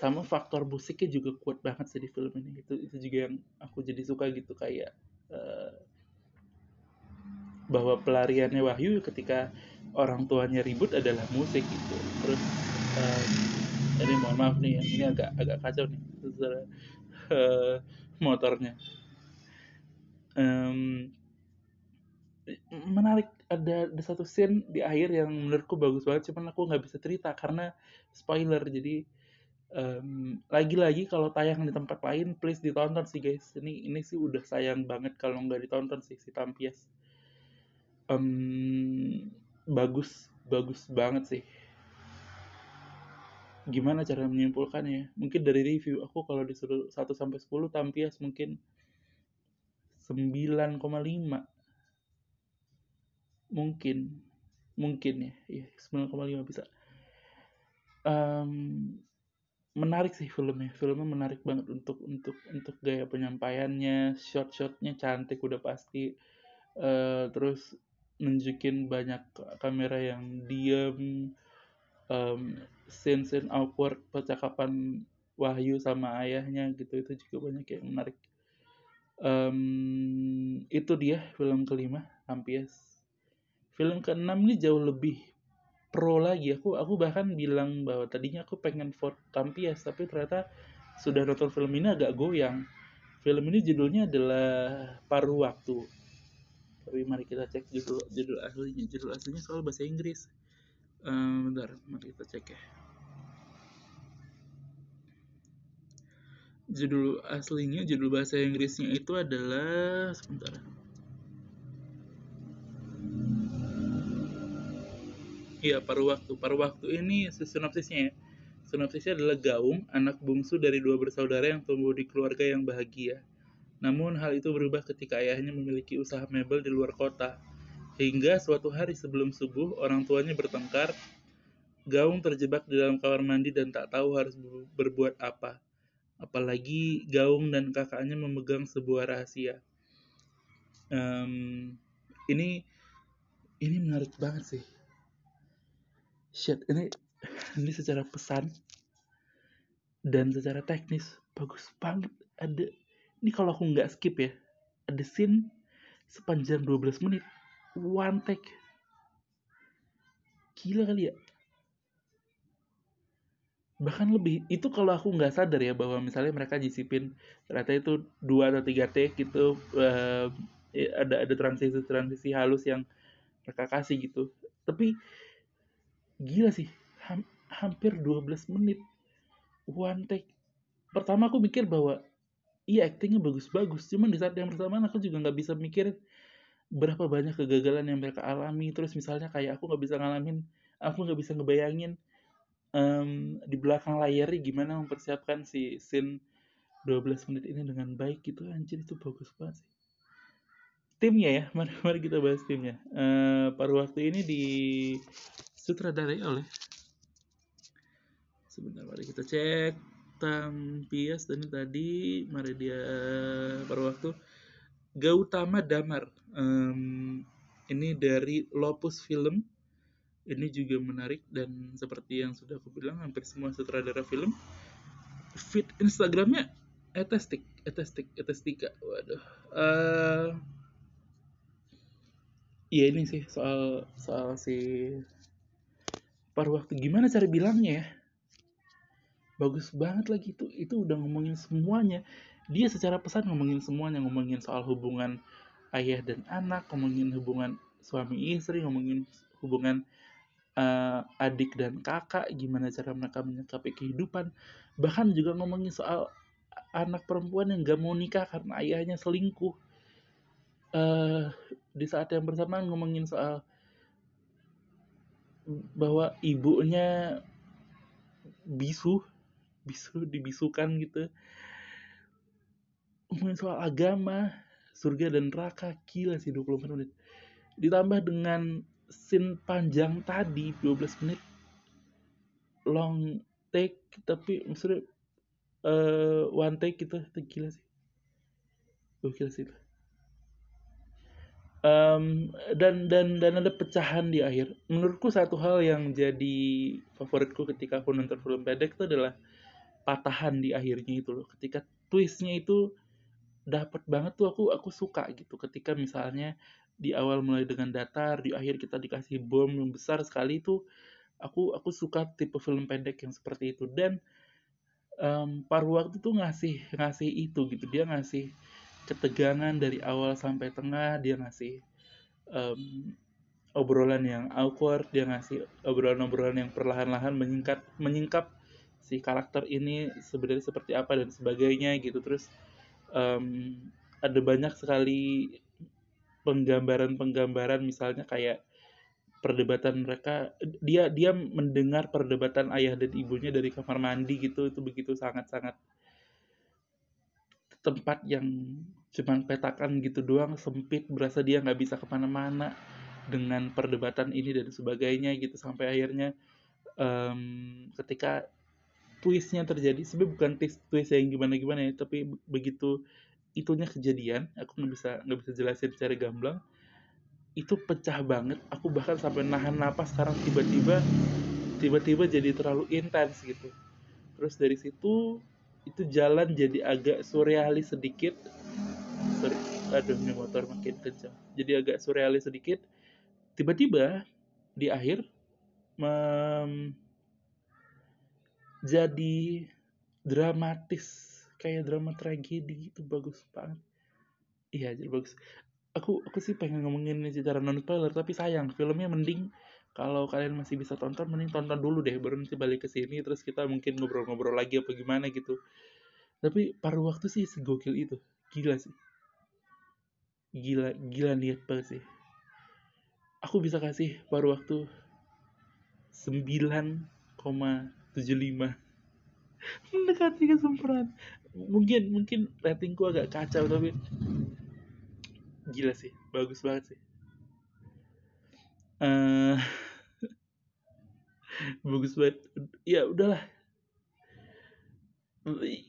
sama faktor musiknya juga kuat banget sih di film ini itu itu juga yang aku jadi suka gitu kayak uh, bahwa pelariannya Wahyu ketika orang tuanya ribut adalah musik gitu. Terus um, ini mohon maaf nih ini agak agak kacau nih uh, motornya. Um, menarik ada ada satu scene di akhir yang menurutku bagus banget cuman aku nggak bisa cerita karena spoiler jadi um, lagi-lagi kalau tayang di tempat lain please ditonton sih guys. Ini ini sih udah sayang banget kalau nggak ditonton sih si Tampias. Um, bagus bagus banget sih. Gimana cara menyimpulkannya mungkin dari review aku kalau disuruh 1 sampai 10 Tampias mungkin 9,5 mungkin mungkin ya. Ya 9,5 bisa. Um, menarik sih filmnya. Filmnya menarik banget untuk untuk untuk gaya penyampaiannya. Shot shotnya cantik udah pasti. Uh, terus nunjukin banyak kamera yang diem. Um, scene scene awkward percakapan Wahyu sama ayahnya gitu. Itu juga banyak yang menarik. Um, itu dia film kelima Ampias film keenam ini jauh lebih pro lagi. Aku aku bahkan bilang bahwa tadinya aku pengen Ford Tampias tapi ternyata sudah nonton film ini agak goyang. Film ini judulnya adalah Paruh Waktu. Tapi mari kita cek judul judul aslinya judul aslinya soal bahasa Inggris. Um, bentar mari kita cek ya. Judul aslinya judul bahasa Inggrisnya itu adalah sebentar Iya, paruh waktu. Paruh waktu ini sinopsisnya ya. Sinopsisnya adalah Gaung, anak bungsu dari dua bersaudara yang tumbuh di keluarga yang bahagia. Namun hal itu berubah ketika ayahnya memiliki usaha mebel di luar kota. Hingga suatu hari sebelum subuh, orang tuanya bertengkar. Gaung terjebak di dalam kamar mandi dan tak tahu harus berbuat apa. Apalagi Gaung dan kakaknya memegang sebuah rahasia. Um, ini ini menarik banget sih. Shit, ini ini secara pesan dan secara teknis bagus banget. Ada ini kalau aku nggak skip ya ada scene sepanjang 12 menit one take. Gila kali ya. Bahkan lebih itu kalau aku nggak sadar ya bahwa misalnya mereka nyisipin ternyata itu dua atau tiga take gitu uh, ada ada transisi transisi halus yang mereka kasih gitu. Tapi gila sih ham, hampir 12 menit. One take. Pertama aku mikir bahwa iya actingnya bagus-bagus. Cuman di saat yang bersamaan aku juga nggak bisa mikir berapa banyak kegagalan yang mereka alami. Terus misalnya kayak aku nggak bisa ngalamin aku nggak bisa ngebayangin um, di belakang layarnya gimana mempersiapkan si scene 12 menit ini dengan baik gitu. Anjir itu bagus banget sih. Timnya ya mari mari kita bahas timnya. Uh, paruh waktu ini di sutradarai oleh sebentar mari kita cek. Tampias dan tadi mari dia pada waktu. Gautama Damar um, ini dari Lopus Film. Ini juga menarik dan seperti yang sudah aku bilang hampir semua sutradara film. Fit Instagramnya etestik etestik etestika waduh uh, ya ini sih soal soal si paruh waktu gimana cara bilangnya ya? Bagus banget lagi itu itu udah ngomongin semuanya. Dia secara pesan ngomongin semuanya ngomongin soal hubungan ayah dan anak ngomongin hubungan suami istri ngomongin hubungan uh, adik dan kakak gimana cara mereka menyikapi kehidupan. Bahkan juga ngomongin soal anak perempuan yang gak mau nikah karena ayahnya selingkuh. Uh, di saat yang bersamaan ngomongin soal bahwa ibunya bisu bisu dibisukan gitu. Ngomongin soal agama surga dan neraka gila sih 24 menit. Ditambah dengan scene panjang tadi 12 menit. Long take tapi maksudnya uh, one take gitu itu gila sih. Gokil sih itu um, dan dan dan ada pecahan di akhir. Menurutku satu hal yang jadi favoritku ketika aku nonton film pendek itu adalah patahan di akhirnya itu loh. Ketika twistnya itu dapat banget tuh aku aku suka gitu. Ketika misalnya di awal mulai dengan datar di akhir kita dikasih bom yang besar sekali itu aku aku suka tipe film pendek yang seperti itu. Dan um, paruh waktu tuh ngasih ngasih itu gitu. Dia ngasih ketegangan dari awal sampai tengah dia ngasih um, obrolan yang awkward dia ngasih obrolan-obrolan yang perlahan-lahan menyingkat menyingkap si karakter ini sebenarnya seperti apa dan sebagainya gitu. Terus um, ada banyak sekali penggambaran-penggambaran misalnya kayak perdebatan mereka dia dia mendengar perdebatan ayah dan ibunya dari kamar mandi gitu itu begitu sangat-sangat tempat yang cuman petakan gitu doang sempit berasa dia nggak bisa ke mana-mana dengan perdebatan ini dan sebagainya gitu sampai akhirnya um, ketika twistnya terjadi sebenarnya bukan twist twist yang gimana gimana ya tapi begitu itunya kejadian aku nggak bisa nggak bisa jelasin secara gamblang itu pecah banget. Aku bahkan sampai nahan napas sekarang tiba-tiba tiba-tiba jadi terlalu intens gitu. Terus dari situ itu jalan jadi agak surrealis sedikit sorry aduh ini motor makin kencang jadi agak surrealis sedikit. Tiba-tiba di akhir mem, jadi dramatis. Kayak drama tragedi itu bagus banget. Iya jadi bagus. Aku aku sih pengen ngomongin ini secara non spoiler tapi sayang filmnya mending. Kalau kalian masih bisa tonton mending tonton dulu deh baru nanti balik ke sini terus kita mungkin ngobrol-ngobrol lagi apa gimana gitu. Tapi paruh waktu sih segokil itu. Gila sih gila gila niat banget sih. Aku bisa kasih paruh waktu 9,75 mendekati kesempurnaan. Mungkin mungkin ratingku agak kacau tapi gila sih bagus banget sih. Uh, bagus banget. Ya udahlah.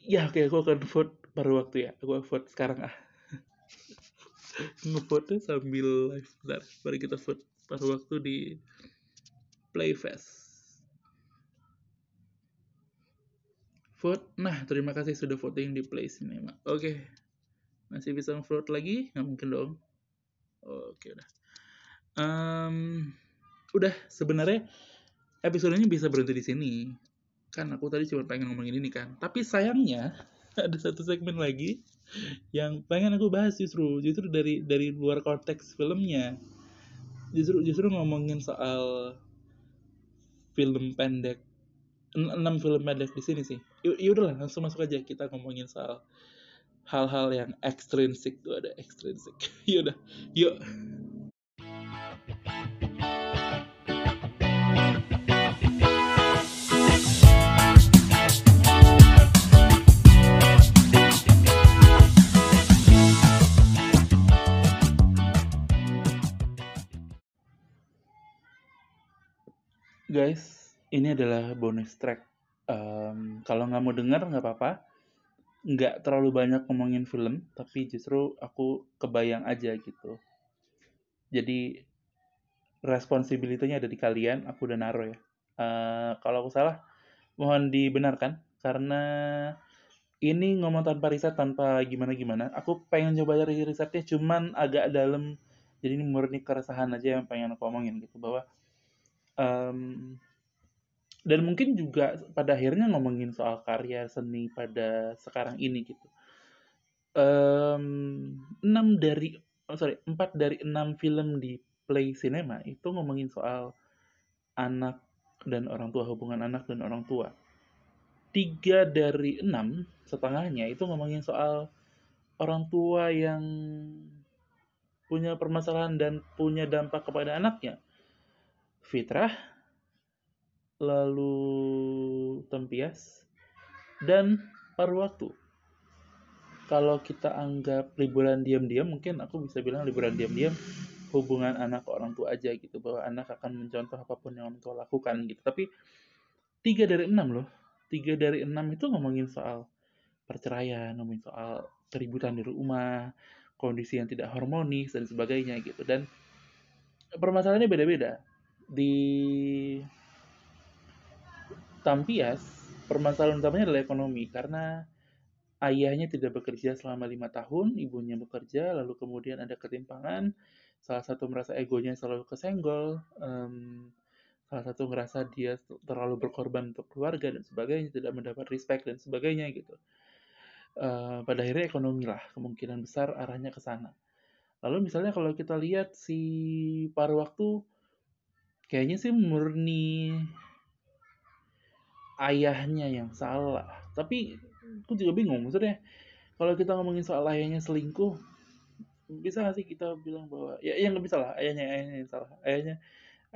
Ya oke aku akan vote paruh waktu ya. Aku vote sekarang ah ngevote sambil live. Bentar mari kita vote paruh waktu di Playfest vote. Nah terima kasih sudah voting di Play Cinema. Oke. Okay. masih bisa vote lagi? Nggak mungkin dong. Oke okay, udah. Um, udah sebenarnya episode ini bisa berhenti di sini. Kan aku tadi cuma pengen ngomongin ini kan. Tapi sayangnya ada satu segmen lagi yang pengen aku bahas justru justru dari dari luar konteks filmnya justru justru ngomongin soal film pendek enam film pendek di sini sih. Ya udahlah langsung masuk aja kita ngomongin soal hal-hal yang ekstrinsik tuh ada ekstrinsik. Yaudah, yuk. Guys, ini adalah bonus track. Um, kalau nggak mau denger nggak apa-apa. Nggak terlalu banyak ngomongin film, tapi justru aku kebayang aja gitu. Jadi responsibility-nya ada di kalian, aku udah naruh ya. Uh, kalau aku salah, mohon dibenarkan karena ini ngomong tanpa riset tanpa gimana-gimana. Aku pengen coba cari risetnya, cuman agak dalam. Jadi ini murni keresahan aja yang pengen aku omongin gitu bahwa um, dan mungkin juga pada akhirnya ngomongin soal karya seni pada sekarang ini gitu. Um, 6 dari oh sorry, 4 dari 6 film di Play Cinema itu ngomongin soal anak dan orang tua, hubungan anak dan orang tua. Tiga dari enam setengahnya itu ngomongin soal orang tua yang punya permasalahan dan punya dampak kepada anaknya. Fitrah, lalu tempias, dan paruh waktu. Kalau kita anggap liburan diam-diam, mungkin aku bisa bilang liburan diam-diam hubungan anak ke orang tua aja gitu bahwa anak akan mencontoh apa pun yang orang tua lakukan gitu. Tapi tiga dari enam loh, tiga dari enam itu ngomongin soal perceraian, ngomongin soal keributan di rumah, kondisi yang tidak harmonis dan sebagainya gitu. Dan permasalahannya beda-beda. Di Tampias, permasalahan utamanya adalah ekonomi karena ayahnya tidak bekerja selama lima tahun, ibunya bekerja, lalu kemudian ada ketimpangan, salah satu merasa egonya selalu kesenggol, um, salah satu merasa dia terlalu berkorban untuk keluarga dan sebagainya, tidak mendapat respect dan sebagainya gitu. Uh, pada akhirnya ekonomi lah kemungkinan besar arahnya ke sana. Lalu misalnya kalau kita lihat si paruh waktu kayaknya sih murni ayahnya yang salah. Tapi aku juga bingung maksudnya kalau kita ngomongin soal ayahnya selingkuh bisa gak sih kita bilang bahwa ya yang nggak bisa lah ayahnya ayahnya yang salah. Ayahnya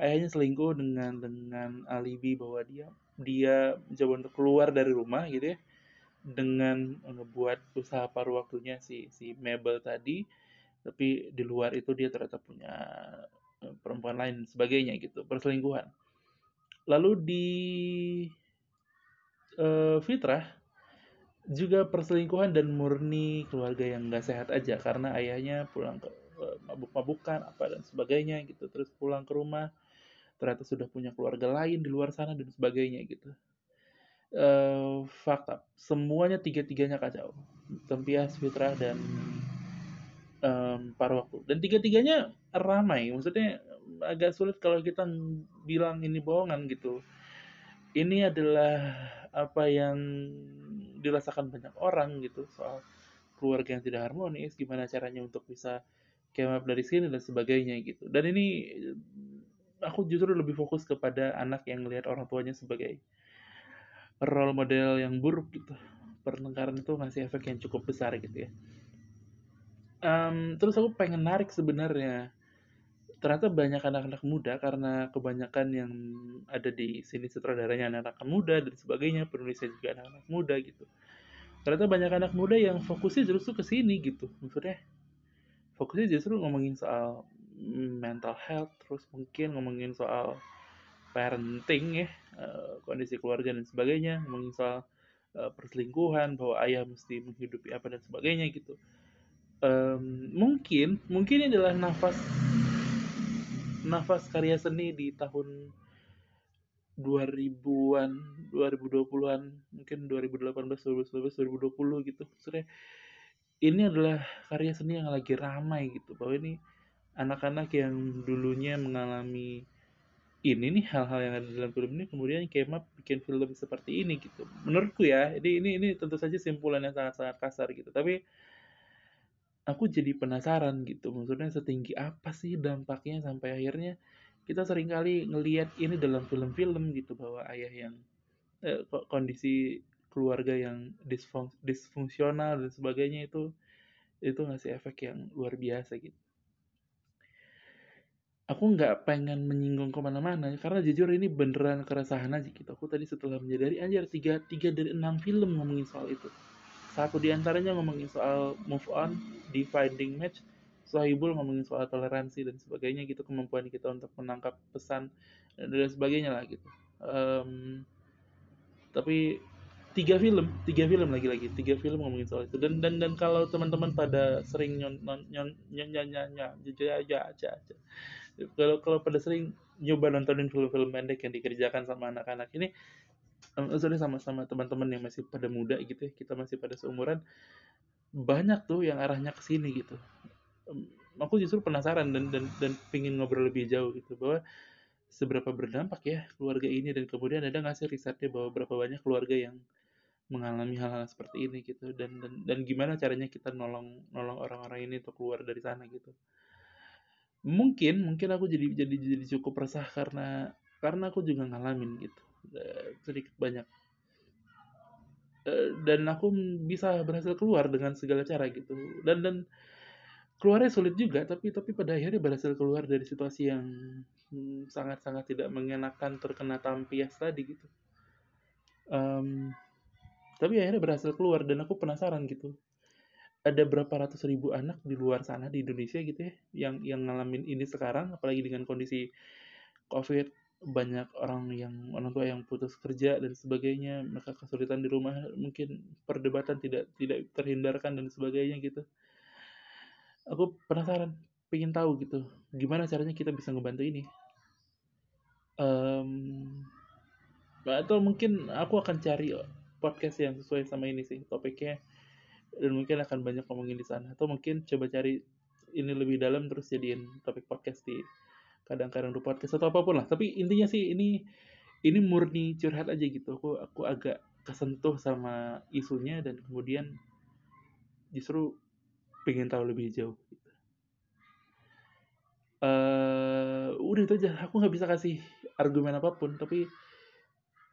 ayahnya selingkuh dengan dengan alibi bahwa dia dia mencoba untuk keluar dari rumah gitu ya dengan ngebuat usaha paruh waktunya si si Mabel tadi tapi di luar itu dia ternyata punya perempuan lain sebagainya gitu perselingkuhan. Lalu di uh, fitrah juga perselingkuhan dan murni keluarga yang nggak sehat aja karena ayahnya pulang ke uh, mabuk-mabukan apa dan sebagainya gitu terus pulang ke rumah ternyata sudah punya keluarga lain di luar sana dan sebagainya gitu. Uh, fakta semuanya tiga-tiganya kacau. Tempias Fitra dan um, waktu dan tiga-tiganya ramai. Maksudnya agak sulit kalau kita bilang ini bohongan gitu. Ini adalah apa yang dirasakan banyak orang gitu soal keluarga yang tidak harmonis gimana caranya untuk bisa came dari sini dan sebagainya gitu. Dan ini aku justru lebih fokus kepada anak yang melihat orang tuanya sebagai role model yang buruk gitu. Pertengkaran itu ngasih efek yang cukup besar gitu ya um, terus aku pengen narik sebenarnya. Ternyata banyak anak-anak muda karena kebanyakan yang ada di sini sutradaranya anak-anak muda dan sebagainya penulisnya juga anak-anak muda gitu. Ternyata banyak anak muda yang fokusnya justru ke sini gitu maksudnya. Fokusnya justru ngomongin soal mental health terus mungkin ngomongin soal parenting ya eh, kondisi keluarga dan sebagainya ngomongin soal eh, perselingkuhan bahwa ayah mesti menghidupi apa dan sebagainya gitu um, mungkin mungkin ini adalah nafas nafas karya seni di tahun 2000-an, 2020-an, mungkin 2018, 2019, 2020 gitu. Maksudnya ini adalah karya seni yang lagi ramai gitu. Bahwa ini anak-anak yang dulunya mengalami ini nih hal-hal yang ada dalam film ini kemudian up bikin film seperti ini gitu. Menurutku ya, ini ini ini tentu saja simpulannya sangat-sangat kasar gitu. Tapi aku jadi penasaran gitu. Maksudnya setinggi apa sih dampaknya sampai akhirnya kita sering kali ngelihat ini dalam film-film gitu bahwa ayah yang eh, kondisi keluarga yang disfung, disfungsional dan sebagainya itu itu ngasih efek yang luar biasa gitu. Aku nggak pengen menyinggung ke mana-mana karena jujur ini beneran keresahan aja gitu. Aku tadi setelah menyadari anjir tiga tiga dari enam film ngomongin soal itu satu di antaranya ngomongin soal move on di finding match. Sohibul ngomongin soal toleransi dan sebagainya gitu kemampuan kita untuk menangkap pesan dan sebagainya lah gitu. Um, tapi tiga film, tiga film lagi-lagi, tiga film ngomongin soal itu. Dan dan dan kalau teman-teman pada sering nyon nyon nyon nyon aja aja. Kalau kalau pada sering nyoba nontonin film-film pendek yang dikerjakan sama anak-anak ini sorry sama-sama teman-teman yang masih pada muda gitu ya kita masih pada seumuran banyak tuh yang arahnya ke sini gitu. Aku justru penasaran dan dan dan pingin ngobrol lebih jauh gitu bahwa seberapa berdampak ya keluarga ini dan kemudian ada nggak sih risetnya bahwa berapa banyak keluarga yang mengalami hal-hal seperti ini gitu dan dan dan gimana caranya kita nolong nolong orang-orang ini untuk keluar dari sana gitu. Mungkin mungkin aku jadi jadi jadi cukup resah karena karena aku juga ngalamin gitu Eh, sedikit banyak. Eh, dan aku bisa berhasil keluar dengan segala cara gitu. Dan dan keluarnya sulit juga tapi tapi pada akhirnya berhasil keluar dari situasi yang hmm, sangat-sangat tidak mengenakan terkena tampias tadi gitu. Um, tapi akhirnya berhasil keluar dan aku penasaran gitu. Ada berapa ratus ribu anak di luar sana di Indonesia gitu ya yang yang ngalamin ini sekarang apalagi dengan kondisi COVID banyak orang yang orang tua yang putus kerja dan sebagainya mereka kesulitan di rumah mungkin perdebatan tidak tidak terhindarkan dan sebagainya gitu. Aku penasaran pengen tahu gitu gimana caranya kita bisa ngebantu ini? Um, atau mungkin aku akan cari podcast yang sesuai sama ini sih topiknya dan mungkin akan banyak ngomongin di sana. Atau mungkin coba cari ini lebih dalam terus jadiin topik podcast di kadang-kadang di podcast atau apa pun lah. Tapi intinya sih ini ini murni curhat aja gitu. Aku aku agak kesentuh sama isunya dan kemudian justru pengen tahu lebih jauh gitu. uh, udah itu aja. Aku nggak bisa kasih argumen apa pun tapi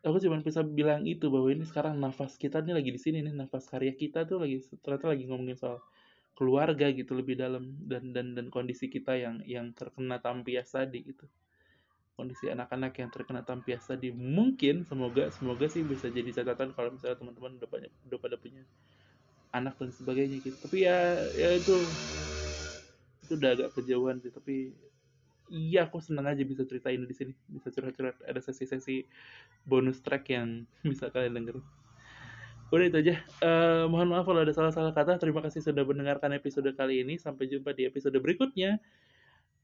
aku cuma bisa bilang itu bahwa ini sekarang nafas kita nih lagi di sini nih nafas karya kita tuh lagi ternyata lagi ngomongin soal keluarga gitu lebih dalam dan dan dan kondisi kita yang yang terkena tampias tadi gitu. Kondisi anak-anak yang terkena tampias tadi. Mungkin semoga semoga sih bisa jadi catatan kalau misalnya teman-teman udah banyak udah pada punya anak dan sebagainya gitu. Tapi ya ya itu itu udah agak kejauhan sih. Tapi iya aku senang aja bisa ceritain di sini. Bisa curhat-curhat. Ada sesi-sesi bonus track yang bisa kalian dengerin udah itu aja. Uh, mohon maaf kalau ada salah-salah kata. Terima kasih sudah mendengarkan episode kali ini. Sampai jumpa di episode berikutnya.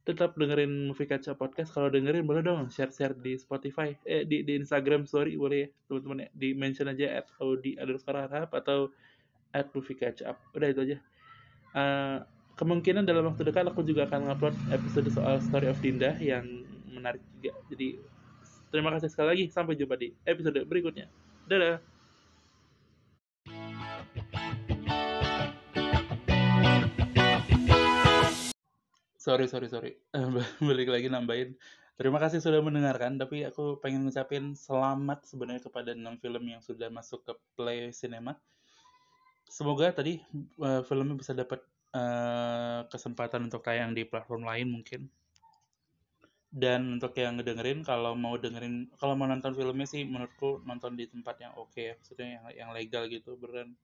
Tetap dengerin Movie Kaca Podcast. Kalau dengerin boleh dong share-share di Spotify. Eh di, di Instagram story boleh ya teman-teman ya. Di mention aja at Audi atau at Movie Catch Up. Udah itu aja. Uh, kemungkinan dalam waktu dekat aku juga akan ngupload episode soal Story of Dinda yang menarik juga. Jadi terima kasih sekali lagi. Sampai jumpa di episode berikutnya. Dadah sorry sorry sorry. Balik lagi nambahin. Terima kasih sudah mendengarkan tapi aku pengen ngucapin selamat sebenarnya kepada enam film yang sudah masuk ke Play Cinema. Semoga tadi uh, filmnya bisa dapat uh, kesempatan untuk tayang di platform lain mungkin. Dan untuk yang ngedengerin kalau mau dengerin kalau mau nonton filmnya sih menurutku nonton di tempat yang oke okay ya maksudnya yang yang legal gitu beneran.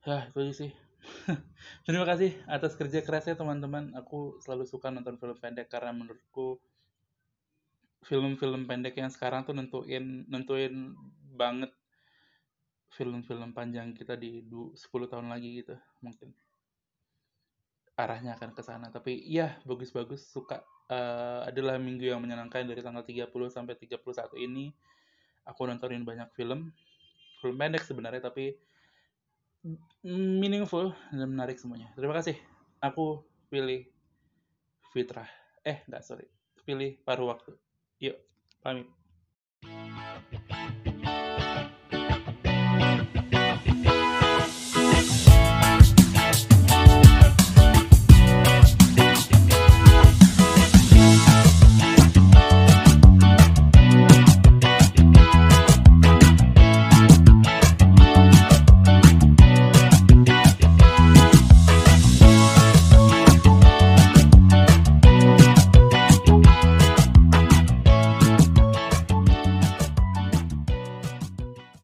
Hah, itu sih. Terima kasih atas kerja kerasnya teman-teman. Aku selalu suka nonton film pendek karena menurutku film-film pendek yang sekarang tuh nentuin nentuin banget film-film panjang kita di 10 tahun lagi gitu mungkin. Arahnya akan ke sana. Tapi iya bagus-bagus. Suka uh, adalah minggu yang menyenangkan dari tanggal 30 sampai 31 ini. Aku nontonin banyak film film pendek sebenarnya tapi meaningful dan menarik semuanya. Terima kasih. Aku pilih Fitrah. Eh, enggak, sorry. Pilih paruh waktu. Yuk, pamit.